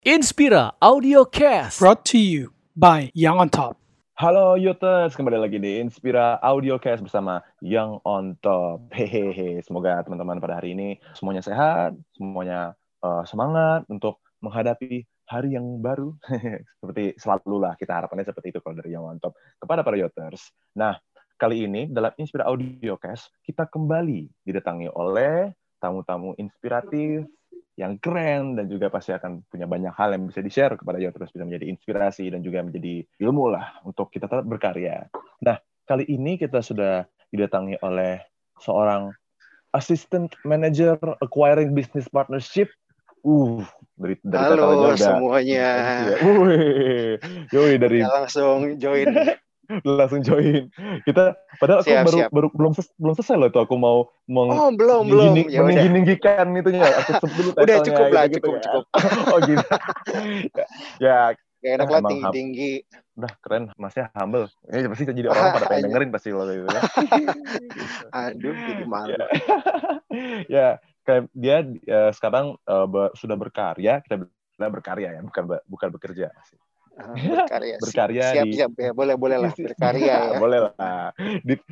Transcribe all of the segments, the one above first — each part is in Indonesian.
Inspira Audio Cast. brought to you by Young on Top. Halo Yoters, kembali lagi di Inspira Audiocast bersama Young on Top. Hehehe, semoga teman-teman pada hari ini semuanya sehat, semuanya eh, semangat untuk menghadapi hari yang baru. seperti selalu lah, kita harapannya seperti itu kalau dari Young on Top kepada para Yoters. Nah, kali ini dalam Inspira Audiocast, kita kembali didatangi oleh tamu-tamu inspiratif, yang keren dan juga pasti akan punya banyak hal yang bisa di-share kepada Yoters bisa menjadi inspirasi dan juga menjadi ilmu lah untuk kita tetap berkarya. Nah, kali ini kita sudah didatangi oleh seorang Assistant Manager Acquiring Business Partnership. Uh, dari dari Halo semuanya. Ya, Wih, yoi dari Kita langsung join. langsung join. Kita padahal aku Siap, baru, siap. baru belum ses- belum selesai loh itu aku mau meng Oh belum belum. Ya meninggi-ninggikan itunya aku sebut dulu Udah cukup lah, gitu-gitu cukup ya. cukup. oh gitu ya Gak enak Ah, lah tinggi tinggi. udah keren masnya humble ini pasti jadi orang pada pengen dengerin pasti lo gitu ya Aduh jadi malu. ya, ya kayak dia eh, sekarang be- sudah berkarya kita bilang berkarya ya bukan bukan bekerja Ah, Berkarya. Berkarya Siap di- siap ya boleh boleh lah berkarya ya. boleh lah Di-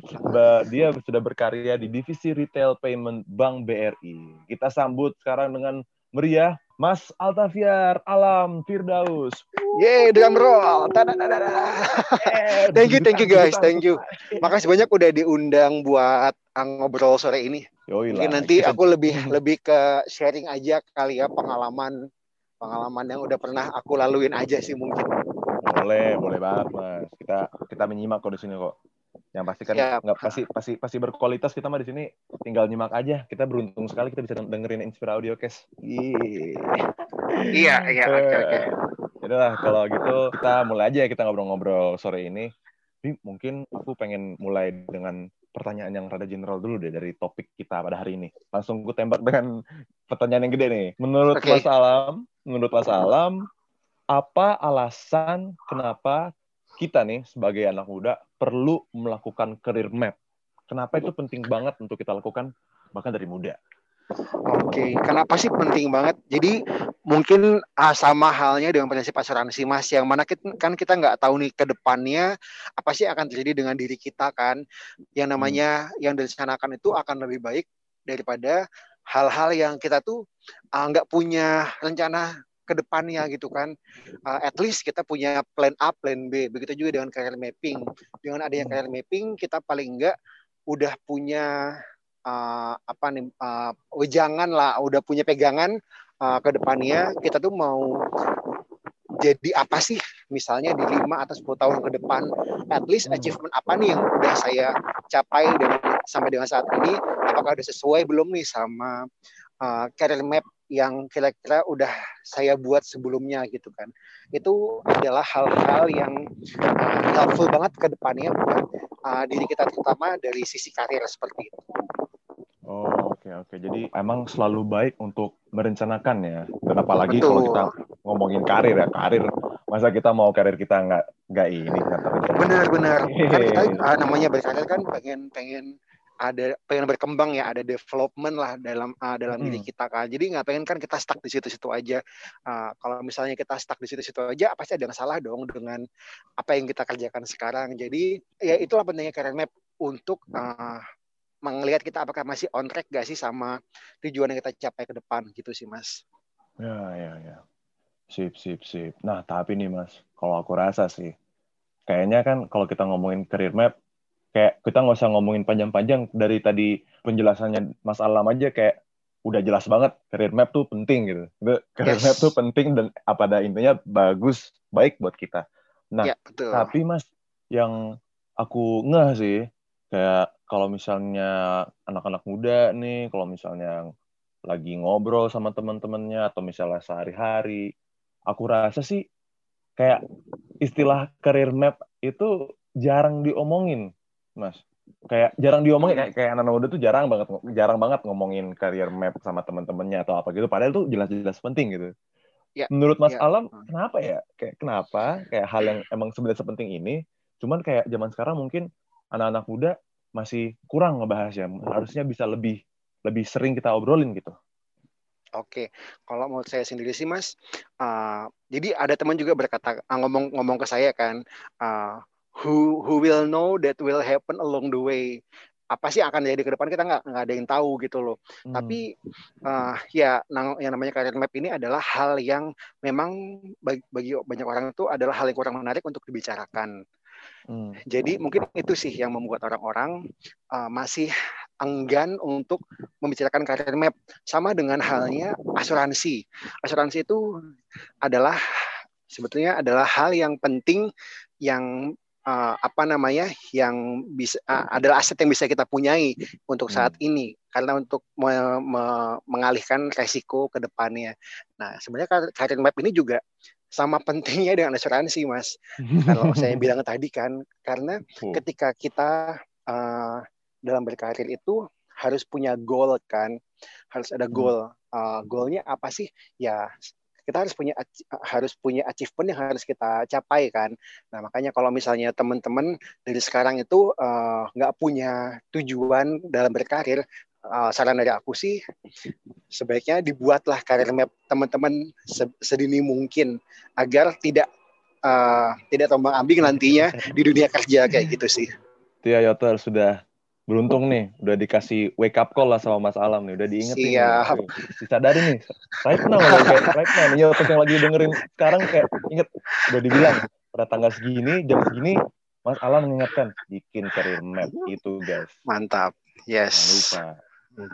dia sudah berkarya di divisi retail payment Bank BRI kita sambut sekarang dengan meriah Mas Altafiar Alam Firdaus Yeay drum roll. Thank you thank you guys thank you. Makasih banyak udah diundang buat ngobrol sore ini. Yoi. Mungkin nanti aku lebih lebih ke sharing aja kali ya pengalaman pengalaman yang udah pernah aku laluin aja sih mungkin. boleh boleh banget mas kita kita menyimak kok di sini kok yang pasti kan nggak pasti pasti pasti berkualitas kita mah di sini tinggal nyimak aja kita beruntung sekali kita bisa dengerin Inspira Audio Cast Yeay. Iya iya oke oke. Yaudah lah, kalau gitu kita mulai aja ya kita ngobrol-ngobrol sore ini. Tapi mungkin aku pengen mulai dengan pertanyaan yang rada general dulu deh dari topik kita pada hari ini. Langsung ku tembak dengan pertanyaan yang gede nih. Menurut Oke. Mas Alam, menurut Mas Alam, apa alasan kenapa kita nih sebagai anak muda perlu melakukan career map? Kenapa itu penting banget untuk kita lakukan bahkan dari muda? Oke, kenapa sih penting banget? Jadi mungkin ah, sama halnya dengan prinsip asuransi mas, yang mana kita, kan kita nggak tahu nih ke depannya apa sih akan terjadi dengan diri kita kan. Yang namanya yang direncanakan itu akan lebih baik daripada hal-hal yang kita tuh ah, nggak punya rencana ke depannya gitu kan. Ah, at least kita punya plan A, plan B. Begitu juga dengan career mapping. Dengan adanya career mapping, kita paling nggak udah punya uh, apa nih uh, wejangan lah udah punya pegangan uh, ke depannya kita tuh mau jadi apa sih misalnya di 5 atau 10 tahun ke depan at least Hmm. achievement apa nih yang udah saya capai dan sampai dengan saat ini apakah udah sesuai belum nih sama uh, career map yang kira-kira udah saya buat sebelumnya gitu kan itu adalah hal-hal yang uh, helpful banget ke depannya buat uh, diri kita terutama dari sisi karir seperti itu Oh, oke oke. Jadi emang selalu baik untuk merencanakan ya. Dan apalagi Betul. kalau kita ngomongin karir ya, karir masa kita mau karir kita nggak nggak ini nggak terencana. benar-benar kan kita ah, namanya berkarir kan pengen pengen ada pengen berkembang ya ada development lah dalam ah, dalam diri Mm. kita kan jadi nggak pengen kan kita stuck di situ-situ aja Ah, kalau misalnya kita stuck di situ-situ aja pasti ada yang salah dong dengan apa yang kita kerjakan sekarang jadi ya itulah pentingnya career map untuk ah, melihat kita apakah masih on track gak sih sama tujuan yang kita capai ke depan gitu sih mas Ya ya ya. Sip sip sip. Nah tapi nih mas, kalau aku rasa sih, kayaknya kan kalau kita ngomongin career map, kayak kita nggak usah ngomongin panjang-panjang dari tadi penjelasannya Mas Alam aja kayak udah jelas banget career map tuh penting gitu. Itu Career Yes. map tuh penting dan apa ada intinya bagus, baik buat kita. Nah, ya betul Tapi mas, yang aku ngeh sih, kayak kalau misalnya anak-anak muda nih, kalau misalnya lagi ngobrol sama teman-temannya atau misalnya sehari-hari, aku rasa sih kayak istilah career map itu jarang diomongin, mas. Kayak jarang diomongin, kayak, kayak anak muda tuh jarang banget, jarang banget ngomongin career map sama teman-temannya atau apa gitu. Padahal tuh jelas-jelas penting gitu. Ya, Menurut Mas ya. Alam, kenapa ya? Kayak kenapa? Kayak hal yang emang sebenarnya sepenting ini, cuman kayak zaman sekarang mungkin anak-anak muda masih kurang ngebahas ya. Harusnya bisa lebih lebih sering kita obrolin gitu. Oke, kalau mau saya sendiri sih Mas, uh, jadi ada teman juga berkata ngomong-ngomong ke saya kan, uh, who who will know that will happen along the way apa sih akan jadi ke depan kita nggak nggak ada yang tahu gitu loh. Hmm. Tapi uh, ya yang namanya career map ini adalah hal yang memang bagi, bagi banyak orang itu adalah hal yang kurang menarik untuk dibicarakan. Hmm. Jadi mungkin itu sih yang membuat orang-orang uh, masih enggan untuk membicarakan career map. Sama dengan halnya asuransi. Asuransi itu adalah sebetulnya adalah hal yang penting yang uh, apa namanya yang bisa uh, adalah aset yang bisa kita punyai untuk saat hmm. ini karena untuk me me mengalihkan resiko ke depannya. Nah, sebenarnya career map ini juga sama pentingnya dengan asuransi, Mas. Kalau saya bilang tadi kan karena hmm. ketika kita uh, dalam berkarir itu harus punya goal kan, harus ada hmm. goal. Uh, goalnya apa sih? Ya kita harus punya harus punya achievement yang harus kita capai kan. Nah makanya kalau misalnya teman-teman dari sekarang itu eh, nggak uh, punya tujuan dalam berkarir, uh, saran dari aku sih sebaiknya dibuatlah karir map teman-teman sedini mungkin agar tidak uh, tidak tombang ambing nantinya di dunia kerja kayak gitu sih. Tia Yoter sudah beruntung nih udah dikasih wake up call lah sama Mas Alam nih udah diingetin Siap. nih disadari nih right now kayak right now nih terus yang lagi dengerin sekarang kayak inget udah dibilang pada tanggal segini jam segini Mas Alam mengingatkan bikin career map itu guys. Mantap. Yes. Jangan lupa.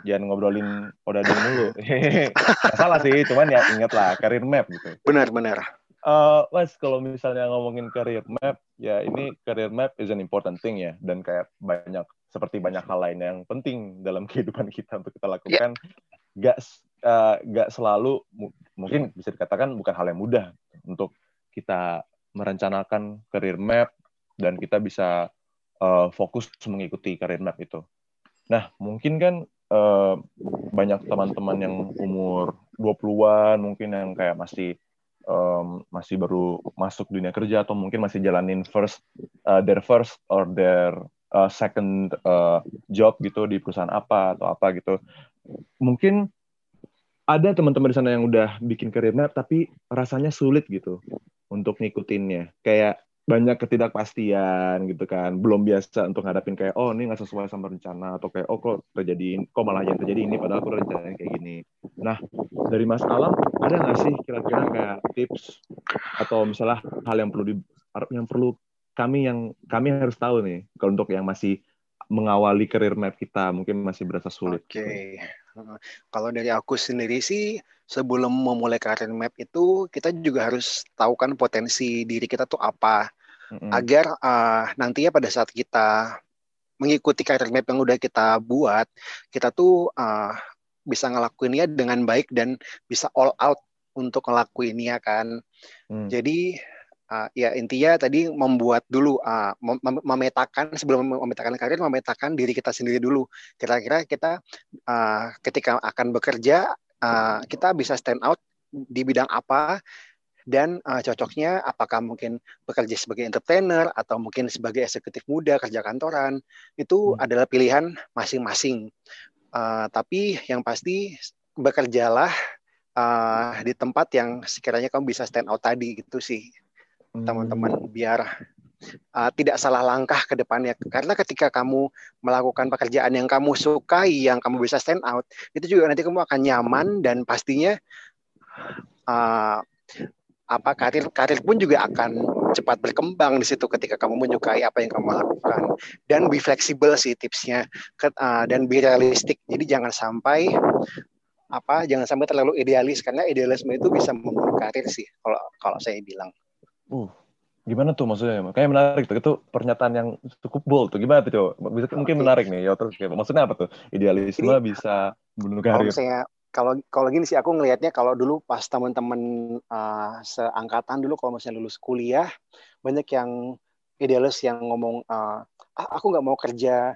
Jangan ngobrolin udah dulu salah sih cuman ya inget lah career map gitu. Benar benar. Uh, Mas kalau misalnya ngomongin career map ya ini career map is an important thing ya dan kayak banyak seperti banyak hal lain yang penting dalam kehidupan kita untuk kita lakukan yeah. gak uh, gak selalu mungkin bisa dikatakan bukan hal yang mudah untuk kita merencanakan career map dan kita bisa uh, fokus mengikuti career map itu. Nah, mungkin kan uh, banyak teman-teman yang umur 20-an mungkin yang kayak masih um, masih baru masuk dunia kerja atau mungkin masih jalanin first uh, their first or their uh, second uh, job gitu di perusahaan apa atau apa gitu. Mungkin ada teman-teman di sana yang udah bikin career map tapi rasanya sulit gitu untuk ngikutinnya. Kayak banyak ketidakpastian gitu kan belum biasa untuk ngadapin kayak oh ini nggak sesuai sama rencana atau kayak oh kok terjadi kok malah yang terjadi ini padahal aku rencana kayak gini nah dari Mas Alam ada nggak sih kira-kira kayak tips atau misalnya hal yang perlu di yang perlu kami yang kami harus tahu nih kalau untuk yang masih mengawali karir map kita mungkin masih berasa sulit. Oke. Okay. Kalau dari aku sendiri sih sebelum memulai karir map itu kita juga harus tahu kan potensi diri kita tuh apa mm-hmm. agar uh, nantinya pada saat kita mengikuti karir map yang udah kita buat kita tuh uh, bisa ngelakuinnya dengan baik dan bisa all out untuk ngelakuinnya kan. Mm. Jadi uh, ya intinya tadi membuat dulu uh, mem memetakan sebelum memetakan karir memetakan diri kita sendiri dulu. Kira-kira kita uh, ketika akan bekerja uh, kita bisa stand out di bidang apa dan uh, cocoknya apakah mungkin bekerja sebagai entrepreneur atau mungkin sebagai eksekutif muda kerja kantoran itu hmm. adalah pilihan masing-masing. Uh, tapi yang pasti bekerjalah uh, di tempat yang sekiranya kamu bisa stand out tadi gitu sih teman-teman hmm. biar uh, tidak salah langkah ke depannya. Karena ketika kamu melakukan pekerjaan yang kamu sukai yang kamu bisa stand out itu juga nanti kamu akan nyaman dan pastinya uh, apa karir karir pun juga akan cepat berkembang di situ ketika kamu menyukai apa yang kamu lakukan. Dan be fleksibel sih tipsnya uh, dan be realistik jadi jangan sampai apa jangan sampai terlalu idealis. Karena idealisme itu bisa membunuh karir sih kalau kalau saya bilang Uh, gimana tuh maksudnya? Kayak menarik tuh. Itu pernyataan yang cukup bold tuh. Gimana tuh, coba? Bisa, okay. Mungkin menarik nih. Ya, terus maksudnya apa tuh? Idealisme Ini, bisa bunuh karir. Kalau kalau kalau gini sih aku ngelihatnya kalau dulu pas teman-teman uh, seangkatan dulu kalau misalnya lulus kuliah banyak yang idealis yang ngomong uh, ah aku nggak mau kerja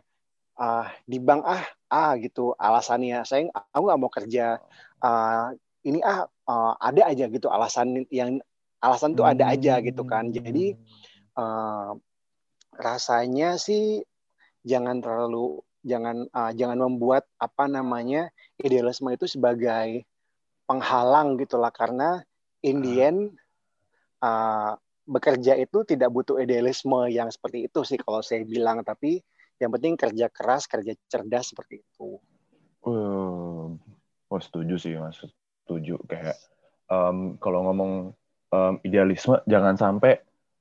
uh, di bank ah ah gitu alasannya saya aku nggak mau kerja uh, ini ah uh, ada aja gitu alasan yang alasan tuh ada aja gitu kan. Jadi uh, rasanya sih jangan terlalu jangan uh, jangan membuat apa namanya idealisme itu sebagai penghalang gitulah karena in the end uh, bekerja itu tidak butuh idealisme yang seperti itu sih kalau saya bilang. Tapi yang penting kerja keras kerja cerdas seperti itu. Uh, oh setuju sih mas. Setuju. Kayak um, kalau ngomong um, idealisme jangan sampai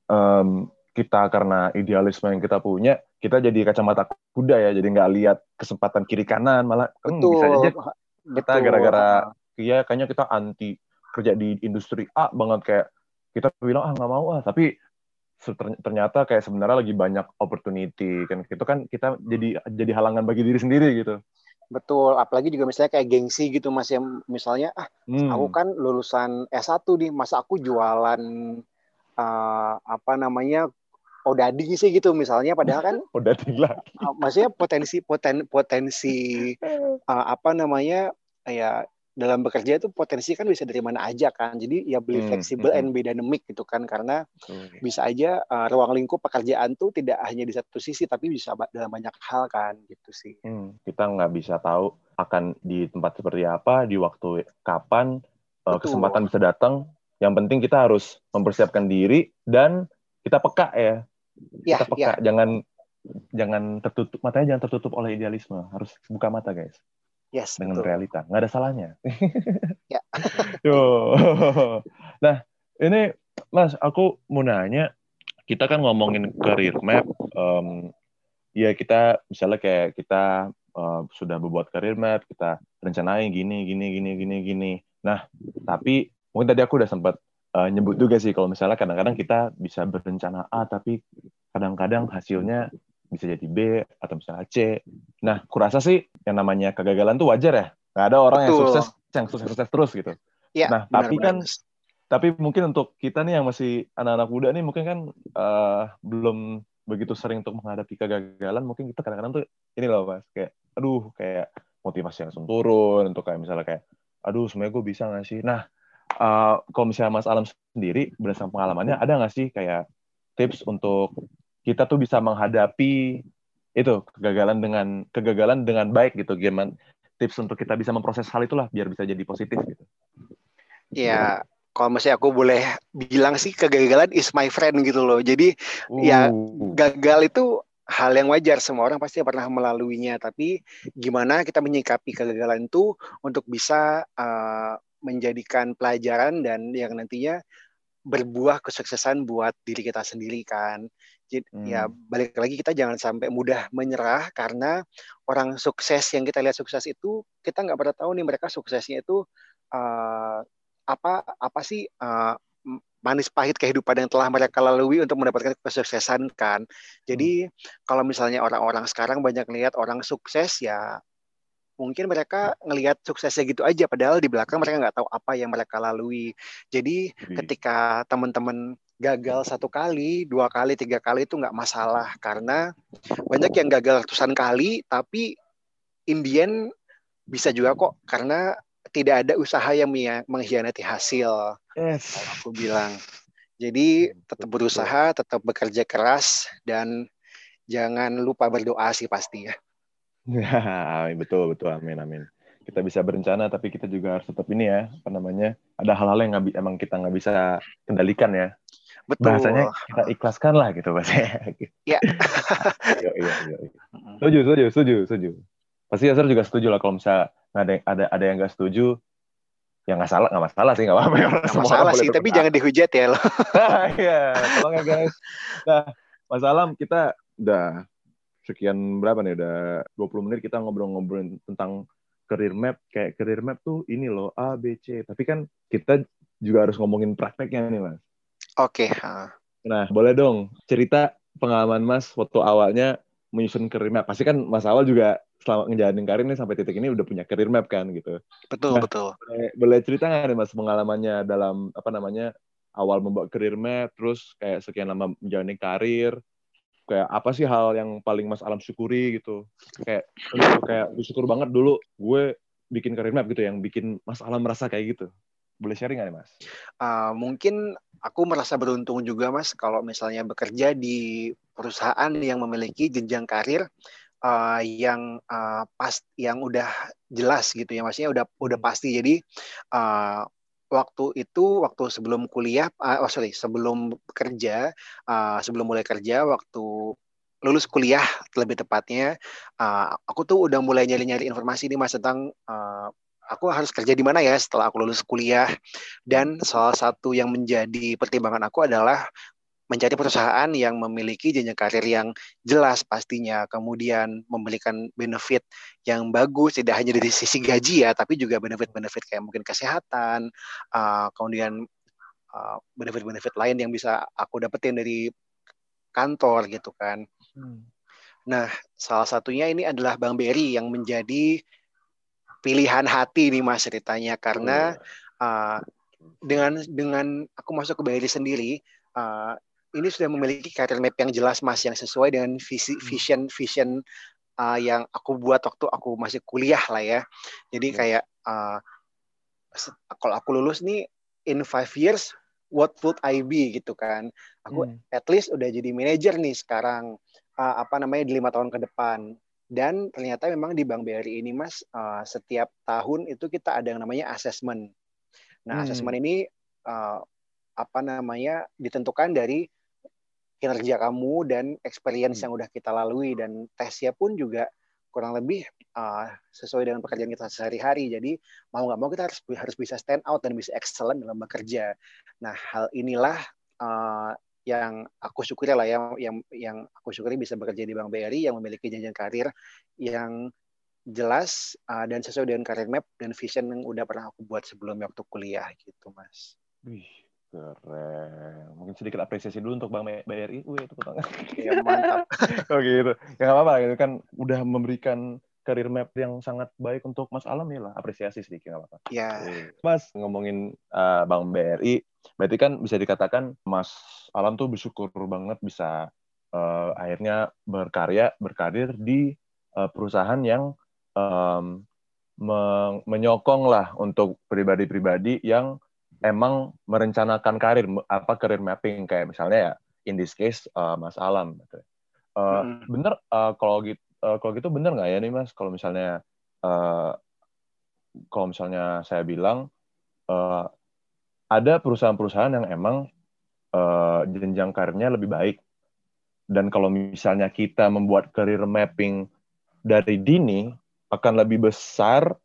um, kita karena idealisme yang kita punya kita jadi kacamata kuda ya jadi nggak lihat kesempatan kiri kanan malah hmm, Betul. bisa aja kita gara-gara ya kayaknya kita anti kerja di industri A banget kayak kita bilang ah nggak mau ah. Tapi ternyata kayak sebenarnya lagi banyak opportunity kan itu kan kita jadi jadi halangan bagi diri sendiri gitu betul apalagi juga misalnya kayak gengsi gitu mas yang misalnya ah hmm. aku kan lulusan S1 nih masa aku jualan uh, apa namanya odading sih gitu misalnya padahal kan odading lah uh, maksudnya potensi poten potensi uh, apa namanya ya dalam bekerja itu potensi kan bisa dari mana aja kan. Jadi ya beli hmm, fleksibel hmm. and be dynamic gitu kan karena hmm. bisa aja uh, ruang lingkup pekerjaan tuh tidak hanya di satu sisi tapi bisa dalam banyak hal kan gitu sih. Hmm, kita nggak bisa tahu akan di tempat seperti apa, di waktu kapan uh, kesempatan bisa datang. Yang penting kita harus mempersiapkan diri dan kita peka ya. ya kita peka, ya. jangan jangan tertutup matanya jangan tertutup oleh idealisme, harus buka mata guys. Yes, dengan betul. realita. Nggak ada salahnya. ya. nah, ini Mas, aku mau nanya, kita kan ngomongin career map, um, ya kita misalnya kayak kita uh, sudah berbuat career map, kita rencanain gini, gini, gini, gini, gini. Nah, tapi mungkin tadi aku udah sempat uh, nyebut juga sih kalau misalnya kadang-kadang kita bisa berencana A, tapi kadang-kadang hasilnya bisa jadi B atau misalnya C. Nah, kurasa sih yang namanya kegagalan tuh wajar ya. Nggak ada orang Betul. yang sukses yang sukses-sukses terus gitu. Ya, nah, benar, tapi kan tapi mungkin untuk kita nih yang masih anak-anak muda nih mungkin kan uh, belum begitu sering untuk menghadapi kegagalan, mungkin kita kadang-kadang tuh ini loh Mas, kayak aduh kayak motivasi langsung turun untuk kayak misalnya kayak aduh sebenarnya gue bisa nggak sih? Nah, uh, kalau misalnya Mas Alam sendiri berdasarkan pengalamannya ada nggak sih kayak tips untuk kita tuh bisa menghadapi itu kegagalan dengan kegagalan dengan baik gitu gimana tips untuk kita bisa memproses hal itulah biar bisa jadi positif gitu. Ya kalau masih aku boleh bilang sih kegagalan is my friend gitu loh. Jadi ya, uh. ya gagal itu hal yang wajar. Semua orang pasti pernah melaluinya. Tapi gimana kita menyikapi kegagalan itu untuk bisa uh, menjadikan pelajaran dan yang nantinya berbuah kesuksesan buat diri kita sendiri kan. Jadi ya, hmm. ya balik lagi kita jangan sampai mudah menyerah karena orang sukses yang kita lihat sukses itu kita nggak pernah tahu nih mereka suksesnya itu uh, apa apa sih uh, manis pahit kehidupan yang telah mereka lalui untuk mendapatkan kesuksesan kan. Jadi hmm. kalau misalnya orang-orang sekarang banyak lihat orang sukses ya mungkin mereka ngelihat suksesnya gitu aja padahal di belakang mereka nggak tahu apa yang mereka lalui jadi ketika teman-teman gagal satu kali dua kali tiga kali itu nggak masalah. Karena banyak yang gagal ratusan kali tapi Indian bisa juga kok. Karena tidak ada usaha yang mengkhianati hasil yes. aku bilang. Jadi tetap berusaha tetap bekerja keras dan jangan lupa berdoa sih pasti ya. Amin, betul betul. Amin amin. Kita bisa berencana tapi kita juga harus tetap ini ya apa namanya ada hal-hal yang gak, emang kita nggak bisa kendalikan ya. Betul. Bahasanya kita ikhlaskan lah gitu bahasanya. Iya. iya, iya, iya. Setuju, setuju, setuju, setuju. Pasti Yasser juga setuju lah kalau misalnya ada ada ada yang nggak setuju ya nggak salah nggak masalah sih nggak apa-apa ya masalah sih tapi jangan dihujat ya lo iya tolong ya guys nah masalah kita udah sekian berapa nih udah 20 menit kita ngobrol-ngobrol tentang career map kayak career map tuh ini loh A B C tapi kan kita juga harus ngomongin prakteknya nih mas oke okay. nah boleh dong cerita pengalaman mas waktu awalnya menyusun career map. Pasti kan mas awal juga selama ngejalanin karir nih sampai titik ini udah punya career map kan gitu. Betul nah, betul. boleh, boleh cerita nggak nih mas pengalamannya dalam apa namanya awal membuat career map terus kayak sekian lama menjalani karir kayak apa sih hal yang paling Mas Alam syukuri gitu? Kayak kayak bersyukur banget dulu gue bikin career map gitu yang bikin Mas Alam merasa kayak gitu boleh sharing nggak Mas? Uh, mungkin aku merasa beruntung juga Mas kalau misalnya bekerja di perusahaan yang memiliki jenjang karir uh, yang uh, pas yang udah jelas gitu ya maksudnya udah udah Hmm. pasti jadi uh, waktu itu waktu sebelum kuliah uh, oh sorry sebelum kerja uh, sebelum mulai kerja waktu lulus kuliah lebih tepatnya uh, aku tuh udah mulai nyari-nyari informasi nih mas tentang uh, aku harus kerja di mana ya setelah aku lulus kuliah dan salah satu yang menjadi pertimbangan aku adalah mencari perusahaan yang memiliki jenjang karir yang jelas pastinya, kemudian memberikan benefit yang bagus tidak hanya dari sisi gaji ya, tapi juga benefit-benefit kayak mungkin kesehatan, uh, kemudian uh, benefit-benefit lain yang bisa aku dapetin dari kantor gitu kan. Hmm. Nah, salah satunya ini adalah Bang Berry yang menjadi pilihan hati nih Mas ceritanya karena uh, dengan dengan aku masuk ke Berry sendiri uh, ini sudah memiliki career map yang jelas mas yang sesuai dengan visi Hmm. vision vision uh, yang aku buat waktu aku masih kuliah lah ya jadi Hmm. kayak uh, kalau aku lulus nih in five years what would I be gitu kan aku Hmm. at least udah jadi manajer nih sekarang uh, apa namanya di lima tahun ke depan dan ternyata memang di Bank BRI ini mas uh, setiap tahun itu kita ada yang namanya assessment nah Hmm. assessment ini uh, apa namanya ditentukan dari kinerja kamu dan experience Hmm. yang udah kita lalui dan tesnya pun juga kurang lebih uh, sesuai dengan pekerjaan kita sehari-hari. Jadi mau nggak mau kita harus harus bisa stand out dan bisa excellent dalam bekerja. Nah hal inilah uh, yang aku syukuri lah yang yang yang aku syukuri bisa bekerja di Bank BRI yang memiliki jenjang karir yang jelas uh, dan sesuai dengan karir map dan vision yang udah pernah aku buat sebelumnya waktu kuliah gitu mas. Wih, keren. Mungkin sedikit apresiasi dulu untuk Bang BRI. Wih, tangan. Ya mantap. oh gitu. Ya nggak apa-apa, gitu kan udah memberikan career map yang sangat baik untuk Mas Alam ya lah. Apresiasi sedikit nggak apa-apa. ya. Oke. Mas ngomongin uh, Bang BRI, berarti kan bisa dikatakan Mas Alam tuh bersyukur banget bisa uh, akhirnya berkarya, berkarir di uh, perusahaan yang um, men- menyokong lah untuk pribadi-pribadi yang emang merencanakan karir apa career mapping kayak misalnya ya in this case uh, Mas Alam gitu. Uh, Mm. Bener uh, kalau gitu uh, kalau gitu bener nggak ya nih Mas kalau misalnya uh, kalau misalnya saya bilang uh, ada perusahaan-perusahaan yang emang uh, jenjang karirnya lebih baik dan kalau misalnya kita membuat career mapping dari dini akan lebih besar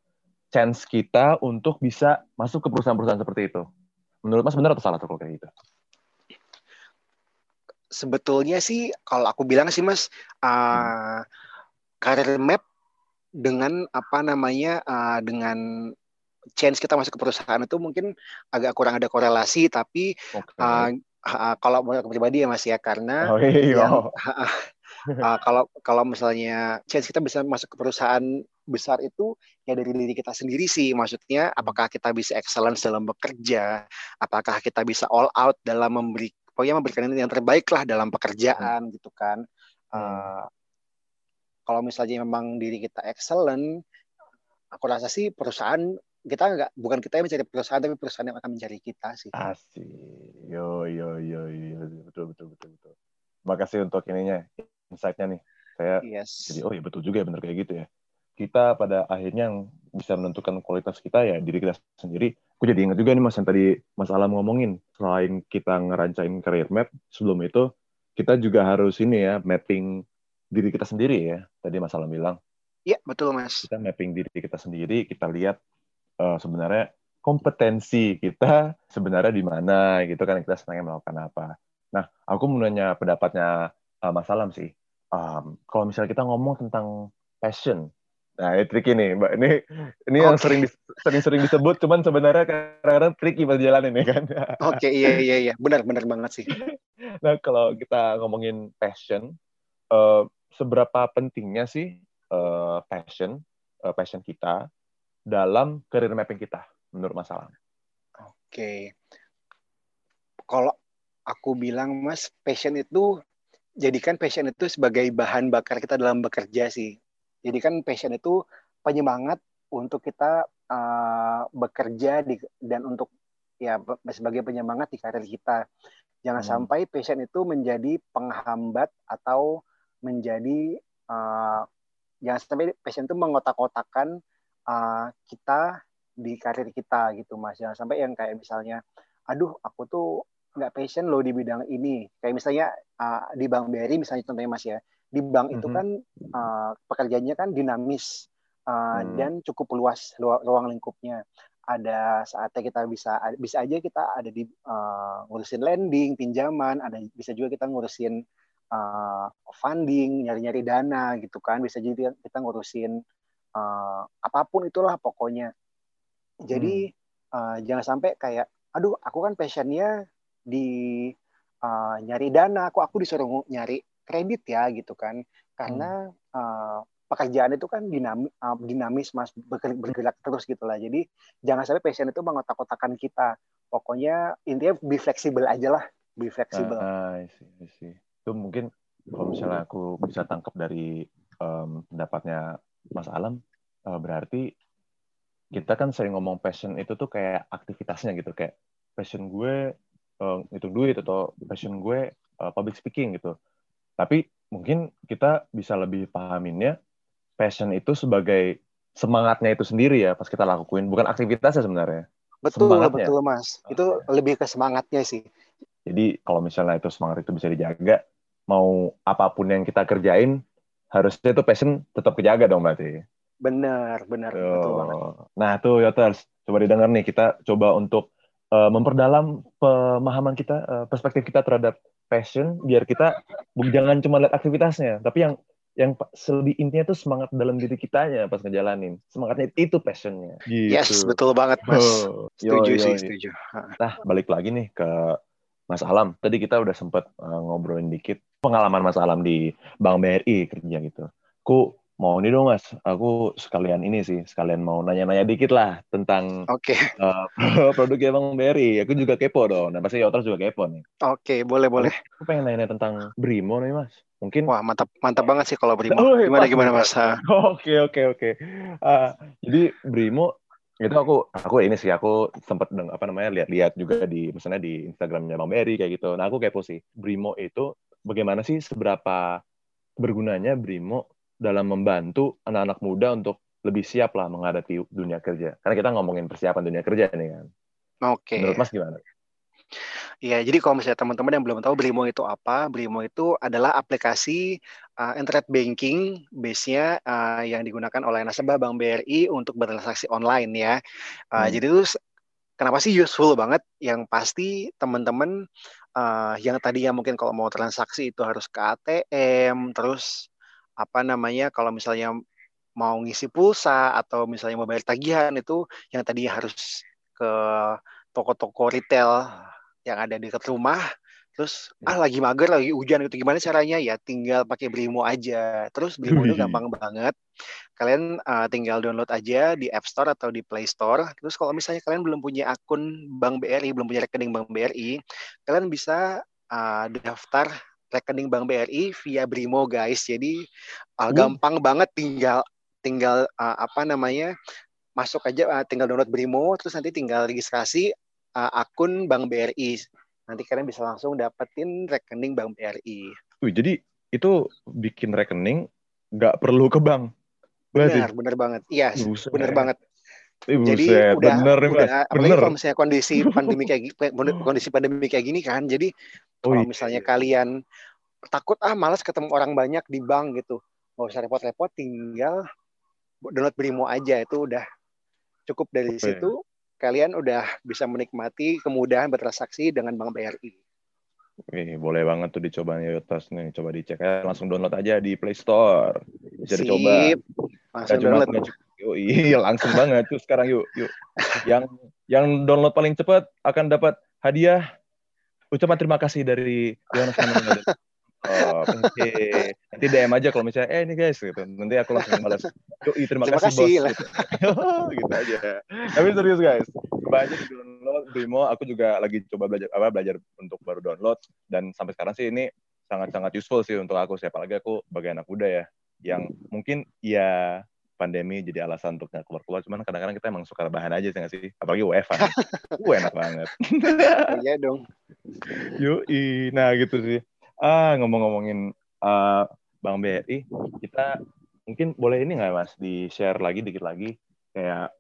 chance kita untuk bisa masuk ke perusahaan-perusahaan seperti itu. Menurut Mas benar atau salah tuh kalau kayak gitu? sebetulnya sih kalau aku bilang sih mas uh, career map dengan apa namanya uh, dengan chance kita masuk ke perusahaan itu mungkin agak kurang ada korelasi tapi Oke. uh, uh, kalau menurut pribadi ya mas ya karena oh iya. yang- uh, kalau kalau misalnya chance kita bisa masuk ke perusahaan besar itu ya dari diri kita sendiri sih. Maksudnya apakah kita bisa excellence dalam bekerja? Apakah kita bisa all out dalam memberi pokoknya memberikan yang terbaik lah dalam pekerjaan gitu kan. Uh, kalau misalnya memang diri kita excellent aku rasa sih perusahaan kita nggak bukan kita yang mencari perusahaan tapi perusahaan yang akan mencari kita sih Asik. Yo yo yo yo betul betul betul betul. Terima kasih untuk ininya insight-nya nih. Saya yes jadi oh ya betul juga ya benar kayak gitu ya. Kita pada akhirnya yang bisa menentukan kualitas kita ya diri kita sendiri. Aku jadi ingat juga nih Mas yang tadi Mas Alam ngomongin selain kita ngerancain career map sebelum itu kita juga harus ini ya mapping diri kita sendiri ya. Tadi Mas Alam bilang Iya betul mas kita mapping diri kita sendiri, kita lihat eh, sebenarnya kompetensi kita sebenarnya di mana gitu kan kita senangnya melakukan apa. Nah, aku mau nanya pendapatnya eh, Mas Alam sih. Um, kalau misalnya kita ngomong tentang passion, nah ini tricky nih, Mbak. Ini ini yang Oke. sering sering-sering disebut, cuman sebenarnya kadang-kadang tricky pas jalanin ya kan. oke iya iya iya benar benar banget sih Nah, kalau kita ngomongin passion, eh, seberapa pentingnya sih eh, passion, eh, passion kita dalam career mapping kita, menurut Mas Alam? Oke. Kalau aku bilang Mas, passion itu jadikan passion itu sebagai bahan bakar kita dalam bekerja sih. Jadikan passion itu penyemangat untuk kita uh, bekerja di, dan untuk ya sebagai penyemangat di karir kita. Jangan Hmm. sampai passion itu menjadi penghambat atau menjadi uh, jangan sampai passion itu mengotak-kotakan uh, kita di karir kita gitu mas jangan sampai yang kayak misalnya aduh aku tuh nggak passion loh di bidang ini kayak misalnya uh, di bank BRI misalnya contohnya mas ya di bank mm -hmm. itu Mhm. kan uh, pekerjaannya kan dinamis uh, Hmm. dan cukup luas lu- ruang lingkupnya ada saatnya kita bisa bisa aja kita ada di uh, ngurusin lending pinjaman ada bisa juga kita ngurusin uh, funding nyari-nyari dana gitu kan. Bisa jadi kita ngurusin uh, apa pun itulah pokoknya. Jadi uh, jangan sampai kayak aduh aku kan passionnya di uh, nyari dana. Aku aku disuruh nyari kredit ya gitu kan. Karena uh, pekerjaan itu kan dinamis, dinamis mas bergerak, bergerak terus gitulah jadi jangan sampai passion itu mengotak-kotakan kita. Pokoknya intinya be fleksibel aja lah. Be fleksibel Ah, I see, I see. Itu mungkin kalau misalnya aku bisa tangkap dari em, pendapatnya Mas Alam, eh, berarti kita kan sering ngomong passion itu tuh kayak aktivitasnya gitu, kayak passion gue eh, itu duit atau passion gue eh, public speaking gitu. Tapi mungkin kita bisa lebih pahaminnya passion itu sebagai semangatnya itu sendiri ya pas kita lakuin, bukan aktivitasnya sebenarnya. betul semangatnya. betul mas itu lebih ke semangatnya sih Jadi kalau misalnya itu semangat itu bisa dijaga, mau apa pun yang kita kerjain, harusnya itu passion tetap kejaga dong berarti. benar benar betul banget Tuh. Nah tuh Yoters, coba didengar nih, kita coba untuk eh, memperdalam pemahaman kita, eh, perspektif kita terhadap passion, biar kita jangan cuma lihat aktivitasnya, tapi yang yang lebih intinya tuh semangat dalam diri kitanya pas ngejalanin. Semangatnya itu passionnya. Gitu. yes betul banget mas Oh, setuju yoi, sih yoi. setuju Nah, balik lagi nih ke Mas Alam. Tadi kita udah sempet uh, ngobrolin dikit pengalaman Mas Alam di Bank BRI kerja gitu. Aku mau nih dong Mas, aku sekalian ini sih, sekalian mau nanya-nanya dikit lah tentang oke uh, produknya Bank BRI. Aku juga kepo dong, dan pasti Yoters juga kepo nih. oke boleh boleh Aku pengen nanya tentang Brimo nih Mas. Mungkin wah mantap mantap banget sih kalau Brimo Oh, gimana pas, gimana pas. mas Oke oke oke. Ah, jadi Brimo itu aku aku ini sih aku sempat apa namanya lihat-lihat juga di misalnya di Instagramnya Bang Berry kayak gitu. Nah aku kepo sih Brimo itu bagaimana sih seberapa bergunanya Brimo dalam membantu anak-anak muda untuk lebih siap lah menghadapi dunia kerja. Karena kita ngomongin persiapan dunia kerja nih kan. oke Menurut Mas gimana? Ya, jadi kalau misalnya teman-teman yang belum tahu Brimo itu apa, Brimo itu adalah aplikasi uh, internet banking base-nya uh, yang digunakan oleh nasabah Bank BRI untuk bertransaksi online ya. Uh, Hmm. Jadi itu kenapa sih useful banget? Yang pasti teman-teman uh, yang tadinya mungkin kalau mau transaksi itu harus ke ATM, terus apa namanya kalau misalnya mau ngisi pulsa atau misalnya mau bayar tagihan itu yang tadinya harus ke toko-toko retail yang ada di dekat rumah terus ah lagi mager lagi hujan gitu. Gimana caranya? Ya tinggal pakai Brimo aja. Terus Brimo itu gampang banget. Kalian uh, tinggal download aja di App Store atau di Play Store. Terus kalau misalnya kalian belum punya akun Bank BRI belum punya rekening Bank BRI kalian bisa uh, daftar rekening Bank BRI via Brimo guys. Jadi uh, Uh. gampang banget. Tinggal tinggal uh, apa namanya masuk aja uh, tinggal download Brimo terus nanti tinggal registrasi uh, akun Bank BRI. Nanti kalian bisa langsung dapetin rekening Bank BRI. Wih, jadi itu bikin rekening nggak perlu ke bank. Benar, benar banget. Iya, Buset. benar banget. Ih, Jadi buset. udah, bener udah apalagi Bener. kalau misalnya kondisi pandemi kayak kondisi pandemi kayak gini kan. Jadi Oh, kalau iya, misalnya iya. kalian takut ah malas ketemu orang banyak di bank gitu, nggak usah repot-repot, tinggal download Brimo aja itu udah cukup dari Oke. situ. Kalian udah bisa menikmati kemudahan bertransaksi dengan Bank BRI. Wih, boleh banget tuh dicoba nih Yotas nih, coba dicek aja langsung download aja di Play Store. Bisa dicoba. Sip. Langsung Gak cuma download. cuma- Yuk, iya langsung banget tuh sekarang yuk, yuk. Yang yang download paling cepat akan dapat hadiah ucapan terima kasih dari Yohanes. Oh, oke. Nanti DM aja kalau misalnya, eh ini guys gitu. Nanti aku langsung balas. Yuk, terima, Terima kasih, kasih bos. Gitu. aja. Tapi serius guys, aja di download Brimo. Aku juga lagi coba belajar apa belajar untuk baru download dan sampai sekarang sih ini sangat-sangat useful sih untuk aku. Siapa lagi aku sebagai anak muda ya, yang mungkin ya pandemi jadi alasan untuk nggak keluar-keluar. Cuman kadang-kadang kita emang suka rebahan aja sih nggak sih? Apalagi WFH. Uh, enak banget. Iya dong. Yoi, nah gitu sih. Ah ngomong-ngomongin uh, Bang BRI, kita mungkin boleh ini nggak mas di share lagi dikit lagi? Kayak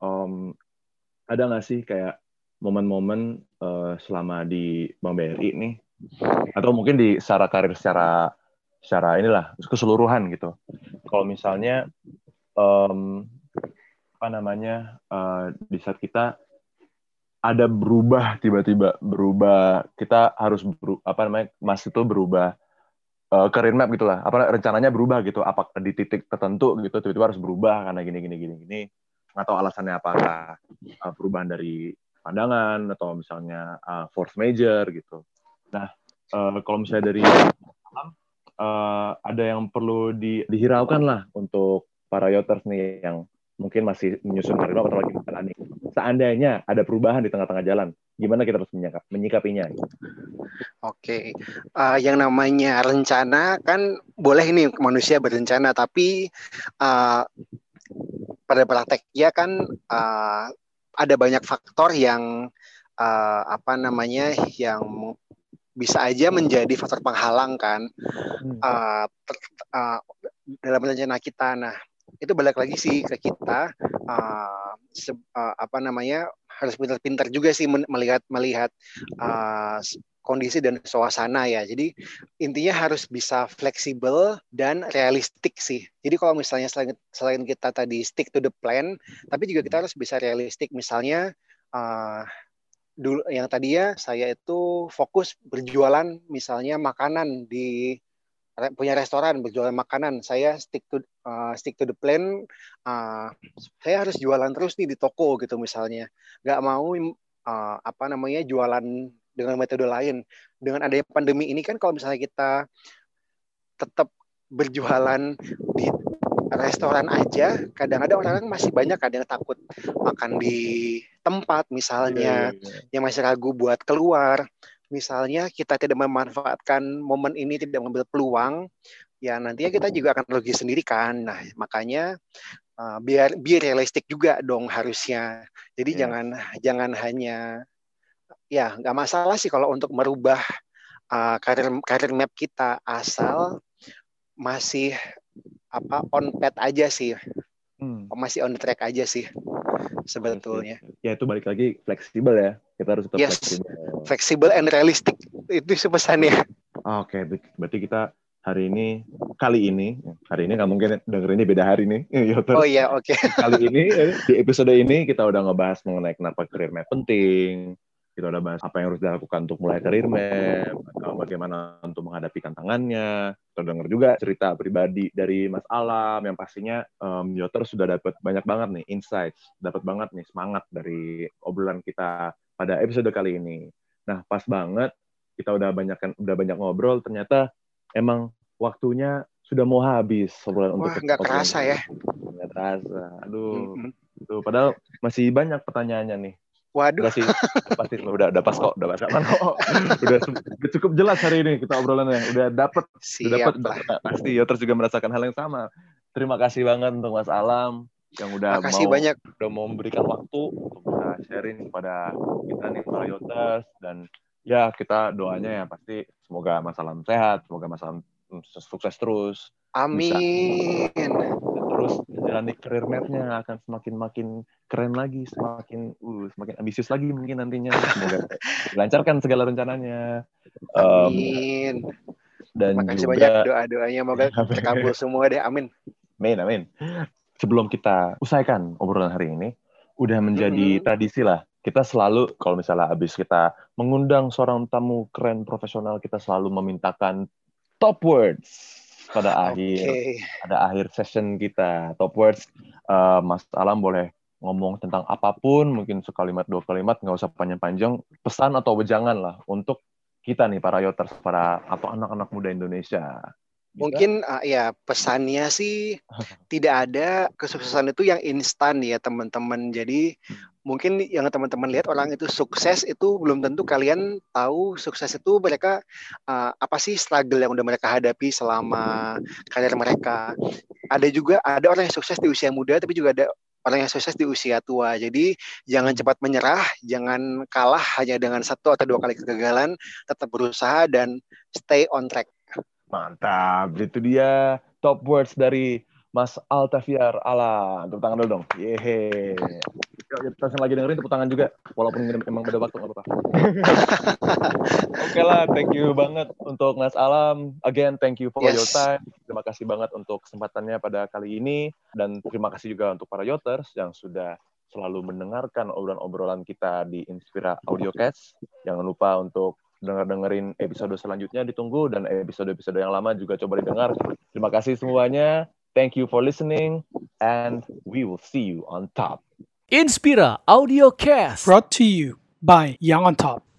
um, ada nggak sih kayak momen-momen uh, selama di Bank BRI nih? Atau mungkin di secara karir secara secara inilah keseluruhan gitu. Kalau misalnya um, apa namanya uh, di saat kita ada berubah tiba-tiba berubah. Kita harus beru, apa namanya mas itu berubah uh, career map gitulah apa rencananya berubah gitu. Apa di titik tertentu gitu tiba-tiba harus berubah karena gini gini gini gini. Atau alasannya apakah uh, perubahan dari pandangan atau misalnya uh, force major gitu. Nah uh, kalau misalnya dari uh, ada yang perlu di, dihiraukan lah untuk para yoters nih yang mungkin masih menyusun karir atau lagi menjalani. Seandainya ada perubahan di tengah-tengah jalan, gimana kita harus menyikap, menyikapinya? Oke, uh, yang namanya rencana kan boleh ini manusia berencana, tapi uh, pada prakteknya kan uh, ada banyak faktor yang uh, apa namanya yang bisa aja menjadi faktor penghalang kan uh, ter, uh, dalam rencana kita. Nah, itu balik lagi sih ke kita uh, se, uh, apa namanya harus pintar-pintar juga sih melihat melihat uh, kondisi dan suasana ya. Jadi intinya harus bisa fleksibel dan realistik sih. Jadi kalau misalnya selain, selain kita tadi stick to the plan, tapi juga kita harus bisa realistik. Misalnya uh, dulu yang tadi ya saya itu fokus berjualan misalnya makanan di punya restoran berjualan makanan. Saya stick to uh, stick to the plan uh, saya harus jualan terus nih di toko gitu misalnya. Nggak mau uh, apa namanya jualan dengan metode lain. Dengan adanya pandemi ini kan kalau misalnya kita tetap berjualan di restoran aja kadang-kadang orang masih banyak kadang takut makan di tempat misalnya yeah, yeah. yang masih ragu buat keluar misalnya kita tidak memanfaatkan momen ini tidak mengambil peluang ya nantinya kita juga akan rugi sendiri kan. Nah makanya uh, biar biar realistik juga dong harusnya. Jadi yeah. jangan jangan hanya ya nggak masalah sih kalau untuk merubah uh, karir karir map kita asal masih apa on pad aja sih. Hmm. masih on track aja sih sebetulnya. Ya itu balik lagi fleksibel ya kita harus tetap yes. fleksibel. Fleksibel and realistic. Itu pesannya. Oke. Okay, berarti kita hari ini kali ini hari ini nggak mungkin ini beda hari nih. Oh iya oke. okay. kali ini di episode ini kita udah ngebahas mengenai kenapa career map penting kita udah bahas apa yang harus dilakukan untuk mulai karir map, bagaimana untuk menghadapi tantangannya. Kita denger juga cerita pribadi dari Mas Alam yang pastinya um, Yoter sudah dapat banyak banget nih insights, dapat banget nih semangat dari obrolan kita pada episode kali ini. Nah, pas banget kita udah banyak udah banyak ngobrol, ternyata emang waktunya sudah mau habis obrolan untuk nggak kerasa ya nggak terasa aduh mm -hmm. tuh padahal masih banyak pertanyaannya nih Waduh. Udah sih, pasti udah udah pas kok, udah pas aman kok. Udah, cukup jelas hari ini kita obrolannya. Udah dapet, udah dapet, pasti ya terus juga merasakan hal yang sama. Terima kasih banget untuk Mas Alam yang udah Makasih mau banyak. udah mau memberikan waktu untuk bisa sharing kepada kita nih para Yotas dan ya kita doanya ya pasti semoga Mas Alam sehat, semoga Mas Alam sukses terus. Amin. Bisa terus menjalani career map-nya akan semakin makin keren lagi, semakin uh, semakin ambisius lagi mungkin nantinya. Semoga dilancarkan segala rencananya. Um, amin. Dan Makasih juga, banyak doa-doanya, moga terkabul semua deh. Amin. Amin, amin. Sebelum kita usaikan obrolan hari ini, udah menjadi mm -hmm. tradisi lah kita selalu kalau misalnya habis kita mengundang seorang tamu keren profesional kita selalu memintakan top words pada akhir okay. pada akhir session kita. Top words uh, Mas Alam boleh ngomong tentang apa pun mungkin sekalimat dua kalimat nggak usah panjang-panjang. Pesan atau wejangan lah untuk kita nih para yoters para atau anak-anak muda Indonesia Mungkin uh, ya pesannya sih tidak ada kesuksesan itu yang instan ya teman-teman. Jadi hmm. mungkin yang teman-teman lihat orang itu sukses itu belum tentu kalian tahu sukses itu mereka uh, apa sih struggle yang udah mereka hadapi selama karir mereka. Ada juga ada orang yang sukses di usia muda tapi juga ada orang yang sukses di usia tua. Jadi jangan cepat menyerah, jangan kalah hanya dengan satu atau dua kali kegagalan, tetap berusaha dan stay on track. Mantap, itu dia top words dari Mas Altafiar Ala. Tepuk tangan dulu dong. Yehe. Kita lagi dengerin tepuk tangan juga. Walaupun ini emang beda waktu, nggak apa-apa. Oke lah, thank you banget untuk Mas Alam. Again, thank you for Yes. your time. Terima kasih banget untuk kesempatannya pada kali ini. Dan terima kasih juga untuk para Yoters yang sudah selalu mendengarkan obrolan-obrolan kita di Inspira Audiocast. Jangan lupa untuk denger-dengerin episode selanjutnya ditunggu dan episode-episode yang lama juga coba didengar. Terima kasih semuanya. Thank you for listening and we will see you on top. Inspira Audio Cast. Brought to you by Young on Top.